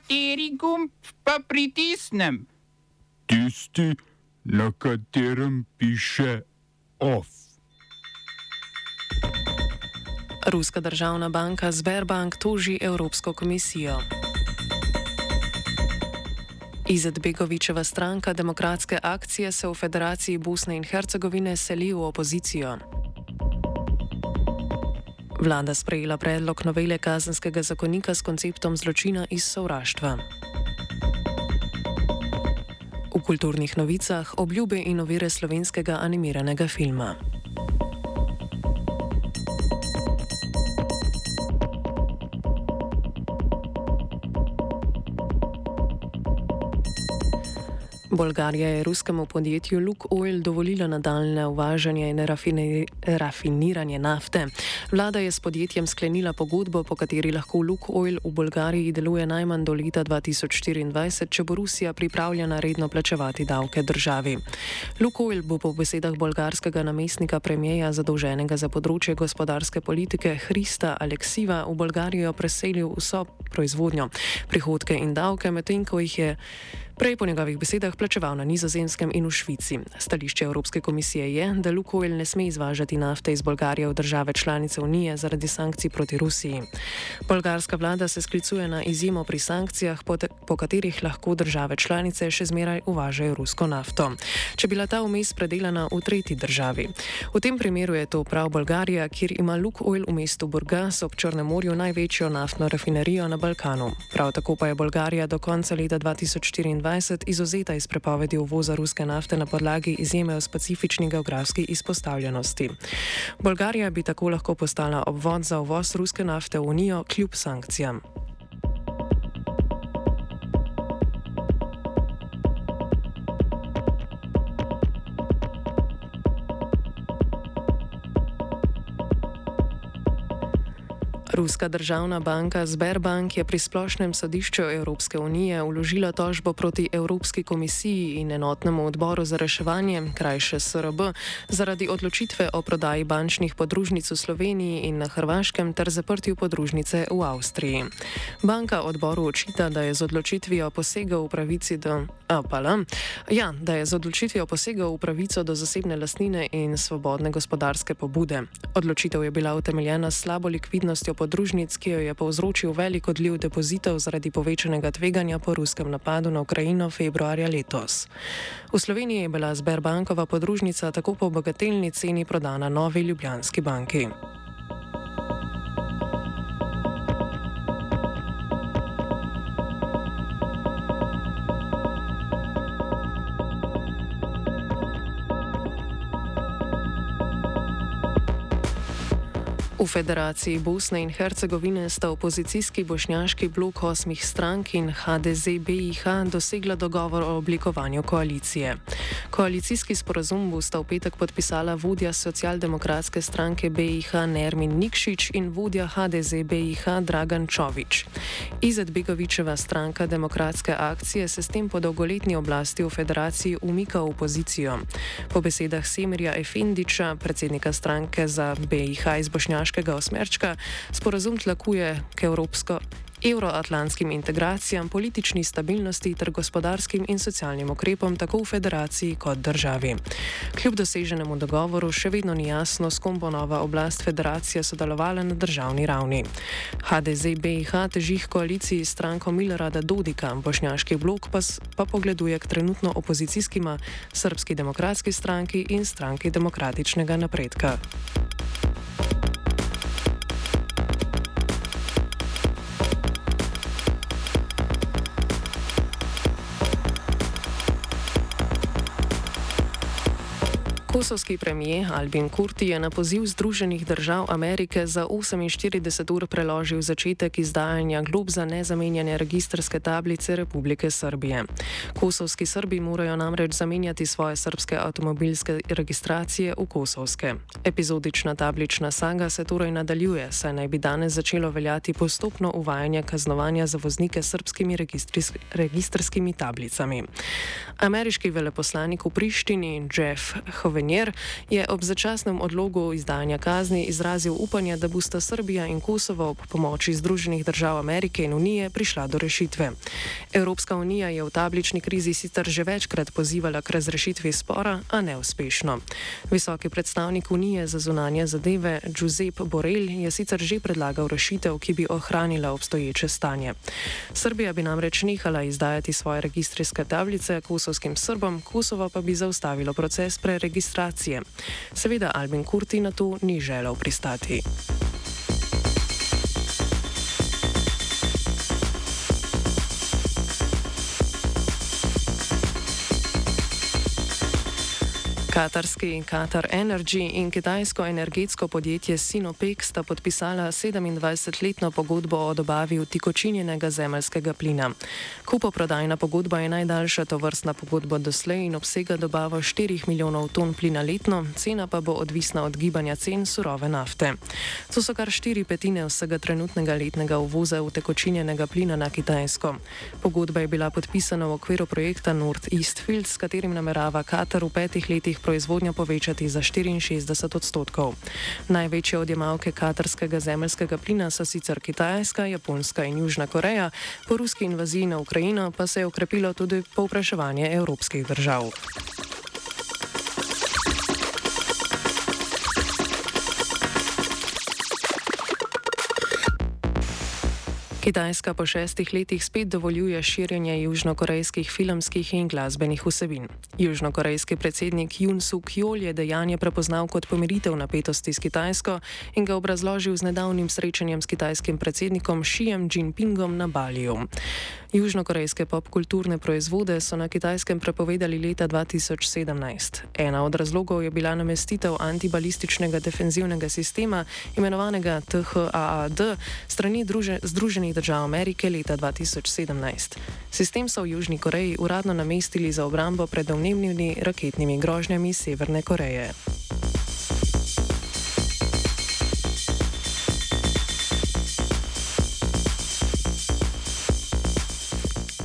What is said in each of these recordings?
Kateri gumb pa pritisnem? Tisti, na katerem piše OF. Ruska državna banka Sberbank toži Evropsko komisijo. Izetbegovičeva stranka Demokratske akcije se v Federaciji Bosne in Hercegovine seli v opozicijo. Vlada sprejela predlog novele kazenskega zakonika s konceptom zločina iz sovraštva. V kulturnih novicah obljube in ovire slovenskega animiranega filma. Bolgarija je ruskemu podjetju Luk Oil dovolila nadaljne uvažanje in rafiniranje nafte. Vlada je s podjetjem sklenila pogodbo, po kateri lahko Luk Oil v Bolgariji deluje najmanj do leta 2024, če bo Rusija pripravljena redno plačevati davke državi. Luk Oil bo po besedah bolgarskega namestnika premijeja zadolženega za področje gospodarske politike Hrista Aleksiva v Bolgarijo preselil vso proizvodnjo, prihodke in davke, medtem ko jih je prej po njegovih besedah plačeval na nizozemskem in v Švici. Stališče Evropske komisije je, da Lukoil ne sme izvažati nafte iz Bolgarije v države članice Unije zaradi sankcij proti Rusiji. Bolgarska vlada se sklicuje na izjemo pri sankcijah, po, te, po katerih lahko države članice še zmeraj uvažajo rusko nafto, če bila ta vmes predelana v tretji državi. V tem primeru je to prav Bolgarija, kjer ima Lukoil v mestu Burgas ob Črnem morju največjo naftno rafinerijo na Balkanu. Prav tako pa je Bolgarija do konca leta 2024 2020 izuzeta iz prepovedi uvoza ruske nafte na podlagi izjeme o specifični geografski izpostavljenosti. Bolgarija bi tako lahko postala obvod za uvoz ruske nafte v Unijo kljub sankcijam. Ruska državna banka Sberbank je pri splošnem sodišču Evropske unije uložila tožbo proti Evropski komisiji in enotnemu odboru za reševanje, krajše SRB, zaradi odločitve o prodaji bančnih podružnic v Sloveniji in na Hrvaškem ter zaprtju podružnice v Avstriji. Banka odboru očita, da je z odločitvijo posegel v pravici do. Apala, ja, da je z odločitvijo posegel v pravico do zasebne lastnine in svobodne gospodarske pobude. Odločitev je bila utemeljena s slabo likvidnostjo podružnic ki jo je povzročil velik odliv depozitov zaradi povečanega tveganja po ruskem napadu na Ukrajino februarja letos. V Sloveniji je bila Sberbankova podružnica tako po bagatelni ceni prodana novi Ljubljanski banki. V Federaciji Bosne in Hercegovine sta opozicijski bošnjaški blok osmih strank in HDZ-BIH dosegla dogovor o oblikovanju koalicije. Koalicijski sporazum bo sta v petek podpisala vodja socialdemokratske stranke BIH Nermin Nikšič in vodja HDZ-BIH Dragan Čovič. Izet Begovičeva stranka demokratske akcije se s tem po dolgoletni oblasti v federaciji umika v opozicijo. Po besedah Semirja Efendiča, predsednika stranke za BIH iz Bošnjaške, vojaškega osmerčka, sporazum tlakuje k evropsko. Euroatlantskim integracijam, politični stabilnosti ter gospodarskim in socialnim ukrepom tako v federaciji kot državi. Kljub doseženemu dogovoru še vedno ni jasno, s kom bo nova oblast federacije sodelovala na državni ravni. HDZ BIH teži k koaliciji s stranko Milorada Dodika, bošnjaški blok pa, pa pogleduje k trenutno opozicijskima srpski demokratski stranki in stranki demokratičnega napredka. Kosovski premijer Albin Kurti je na poziv Združenih držav Amerike za 48 ur preložil začetek izdajanja glob za nezamenjanje registrske tablice Republike Srbije. Kosovski Srbi morajo namreč zamenjati svoje srpske avtomobilske registracije v kosovske. Epizodična tablična saga se torej nadaljuje, saj naj bi danes začelo veljati postopno uvajanje kaznovanja za voznike s srpskimi registrskimi tablicami. Ameriški veleposlanik v Prištini Jeff Hoveni Munier je ob začasnem odlogu izdajanja kazni izrazil upanje, da bosta Srbija in Kosovo ob pomoči Združenih držav Amerike in Unije prišla do rešitve. Evropska unija je v tablični krizi sicer že večkrat pozivala k razrešitvi spora, a neuspešno. Visoki predstavnik Unije za zunanje zadeve Giuseppe Borrell je sicer že predlagal rešitev, ki bi ohranila obstoječe stanje. Srbija bi namreč nehala izdajati svoje registrijske tablice kosovskim Srbom, Kosovo pa bi zaustavilo proces preregistracije. Seveda Albin Kurti na to ni želel pristati. Katarski Qatar Energy in kitajsko energetsko podjetje Sinopec sta podpisala 27-letno pogodbo o dobavi utikočinjenega zemljskega plina. Kupoprodajna pogodba je najdaljša tovrstna pogodba doslej in obsega dobavo 4 milijonov ton plina letno, cena pa bo odvisna od gibanja cen surove nafte. To so kar štiri petine vsega trenutnega letnega uvoza utekočinjenega plina na Kitajsko. Pogodba je bila podpisana v okviru projekta North East Field, s katerim namerava Katar v petih letih proizvodnjo povečati za 64 odstotkov. Največje odjemalke katarskega zemljskega plina so sicer Kitajska, Japonska in Južna Koreja, po ruski invaziji na Ukrajino pa se je okrepilo tudi povpraševanje evropskih držav. Kitajska po šestih letih spet dovoljuje širjenje južnokorejskih filmskih in glasbenih vsebin. Južnokorejski predsednik Jun Suk Jol je dejanje prepoznal kot pomiritev napetosti s Kitajsko in ga obrazložil z nedavnim srečanjem s kitajskim predsednikom Xijem Jinpingom na Baliju. Južnokorejske popkulturne proizvode so na Kitajskem prepovedali leta 2017. Ena od razlogov je bila namestitev antibalističnega defenzivnega sistema, imenovanega THAAD, strani Združenih Združenih držav Amerike leta 2017. Sistem so v Južni Koreji uradno namestili za obrambo pred domnevnimi raketnimi grožnjami Severne Koreje.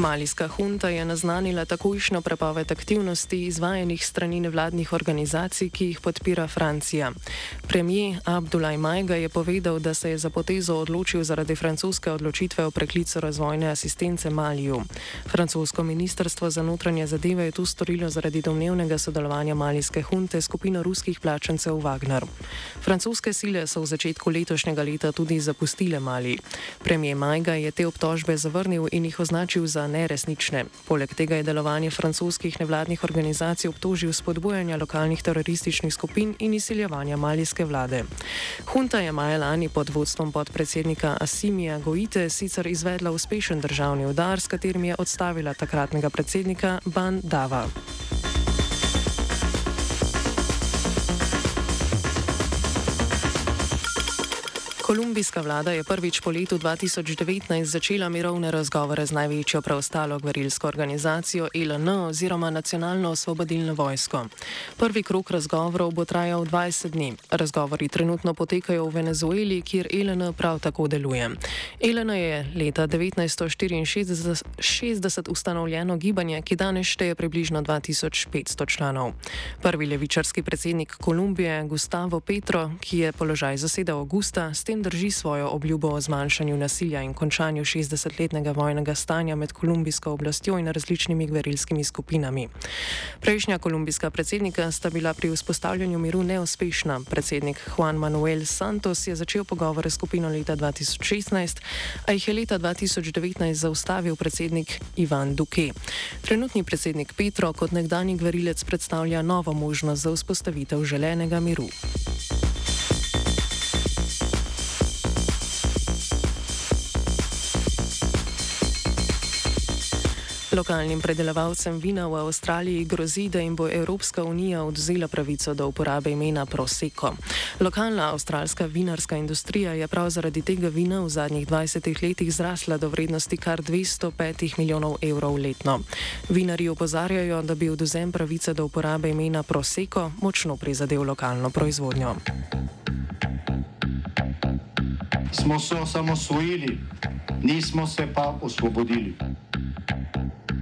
Malijska hunta je naznanila takojšnjo prepoved aktivnosti izvajanih strani nevladnih organizacij, ki jih podpira Francija. Premijer Abdullah Majga je povedal, da se je za potezo odločil zaradi francoske odločitve o preklicu razvojne asistence Maliju. Francosko ministrstvo za notranje zadeve je to storilo zaradi domnevnega sodelovanja malijske hunte s skupino ruskih plačancev Wagner. Francoske sile so v začetku letošnjega leta tudi zapustile Mali. Premijer Majga je te obtožbe zavrnil in jih označil za neresnične. Poleg tega je delovanje francoskih nevladnih organizacij obtožil spodbujanja lokalnih terorističnih skupin in izsiljevanja malijske vlade. Hunta je maja lani pod vodstvom podpredsednika Asimija Goite sicer izvedla uspešen državni udar, s katerim je odstavila takratnega predsednika Ban Dava. Kolumbijska vlada je prvič po letu 2019 začela mirovne razgovore z največjo preostalo gverilsko organizacijo ILN oziroma Nacionalno osvobodilno vojsko. Prvi krok razgovorov bo trajal 20 dni. Razgovori trenutno potekajo v Venezueli, kjer ILN prav tako deluje. ILN je leta 1964 ustanovljeno gibanje, ki danes šteje približno 2500 članov. Prvi levičarski predsednik Kolumbije, Gustavo Petro, ki je položaj zasedal avgusta, s tem drži svojo obljubo o zmanjšanju nasilja in končanju 60-letnega vojnega stanja med kolumbijsko oblastjo in različnimi gverilskimi skupinami. Prejšnja kolumbijska predsednika sta bila pri vzpostavljanju miru neuspešna. Predsednik Juan Manuel Santos je začel pogovore s skupino leta 2016, a jih je leta 2019 zaustavil predsednik Ivan Duque. Trenutni predsednik Petro kot nekdani gverilec predstavlja novo možnost za vzpostavitev želenega miru. Lokalnim predelovalcem vina v Avstraliji grozi, da jim bo Evropska unija odzela pravico do uporabe imena Prosecco. Lokalna avstralska vinarska industrija je prav zaradi tega vina v zadnjih 20 letih zrasla do vrednosti kar 205 milijonov evrov letno. Vinari opozarjajo, da bi odzem pravice do uporabe imena Prosecco močno prizadel lokalno proizvodnjo. Smo se osamosvojili, nismo se pa osvobodili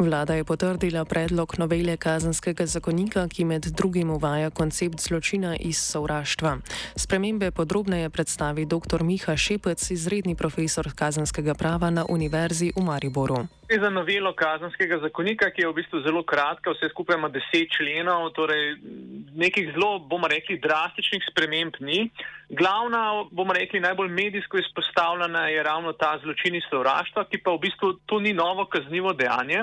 Vlada je potrdila predlog novele kazenskega zakonika, ki med drugim uvaja koncept zločina iz sovraštva. Spremembe podrobneje predstavi dr. Miha Šepec, izredni profesor kazenskega prava na Univerzi v Mariboru. Gre za novelo kazenskega zakonika, ki je v bistvu zelo kratka, vse skupaj ima deset členov, torej nekih zelo, bomo rekli, drastičnih sprememb ni. Glavna, bomo rekli, najbolj medijsko izpostavljena je ravno ta zločin iz sovraštva, ki pa v bistvu to ni novo kaznivo dejanje.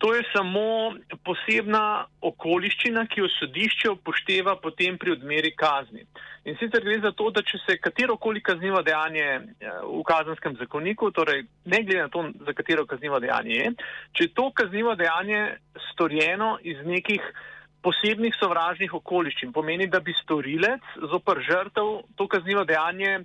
To je samo posebna okoliščina, ki jo sodišče upošteva potem pri odmeri kazni. In sicer gre za to, da če se katerokoli kaznivo dejanje eh, v kazenskem zakoniku, torej ne glede na to, za katero kaznivo dejanje je, če je to kaznivo dejanje storjeno iz nekih posebnih sovražnih okoliščin, pomeni, da bi storilec zopr žrtev to kaznivo dejanje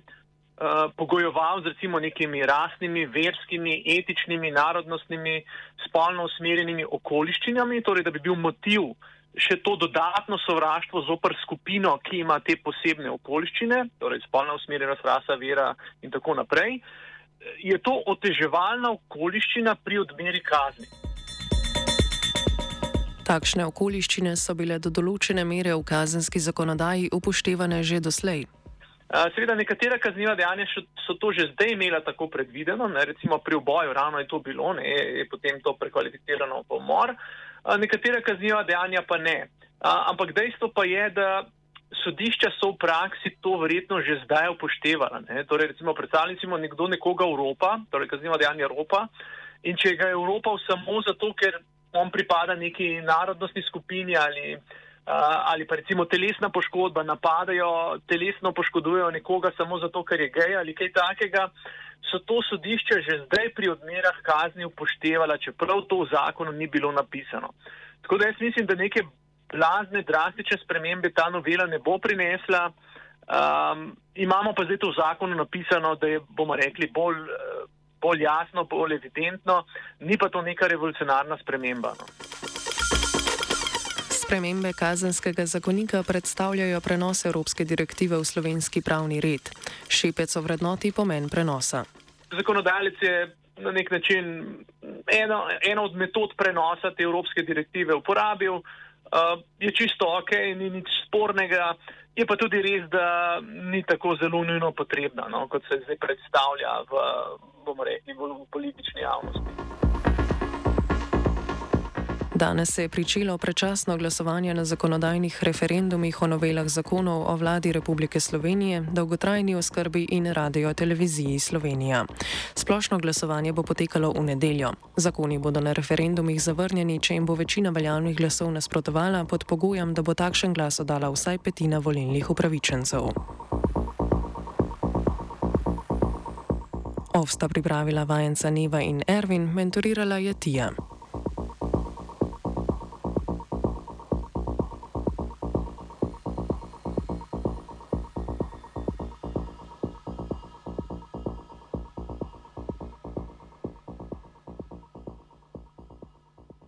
Eh, pogojeval z recimo nekimi rasnimi, verskimi, etičnimi, narodnostnimi, spolno usmerjenimi okoliščinami, torej da bi bil motiv še to dodatno sovraštvo zopr skupino, ki ima te posebne okoliščine, torej spolna usmerjenost, rasa, vera in tako naprej, je to oteževalna okoliščina pri odmeri kazni. Takšne okoliščine so bile do določene mere v kazenski zakonodaji upoštevane že doslej. Seveda, nekatera kazniva dejanja so to že zdaj imela tako predvideno, ne, recimo pri oboju, ravno je to bilo, ne, je potem to prekvalificirano v pomor, nekatera kazniva dejanja pa ne. Ampak dejstvo pa je, da sodišča so v praksi to verjetno že zdaj upoštevala. Ne. Torej, recimo, predstavljamo nekdo nekoga Evropa, torej kazniva dejanja Evropa, in če ga je Evropa samo zato, ker on pripada neki narodnostni skupini ali ali pa recimo telesna poškodba, napadajo, telesno poškodujejo nekoga samo zato, ker je gej ali kaj takega, so to sodišče že zdaj pri odmerah kazni upoštevala, čeprav to v zakonu ni bilo napisano. Tako da jaz mislim, da neke blazne, drastične spremembe ta novela ne bo prinesla. Um, imamo pa zdaj to v zakonu napisano, da je, bomo rekli, bolj, bolj jasno, bolj evidentno, ni pa to neka revolucionarna sprememba. No. Spremembe kazenskega zakonika predstavljajo prenos evropske direktive v slovenski pravni red. Šepec o vrednoti pomen prenosa. Zakonodajalec je na nek način eno, eno od metod prenosa te evropske direktive uporabil. Uh, je čisto ok, ni nič spornega, je pa tudi res, da ni tako zelo nujno potrebna, no, kot se zdaj predstavlja v, rekli, v politični javnosti. Danes se je pričelo prečasno glasovanje na zakonodajnih referendumih o novelah zakonov o vladi Republike Slovenije, dolgotrajni oskrbi in radio televiziji Slovenija. Splošno glasovanje bo potekalo v nedeljo. Zakoni bodo na referendumih zavrnjeni, če jim bo večina veljavnih glasov nasprotovala pod pogojem, da bo takšen glas oddala vsaj petina volilnih upravičencev. Ovsta pripravila vajenca Neva in Ervin, mentorirala je Tija.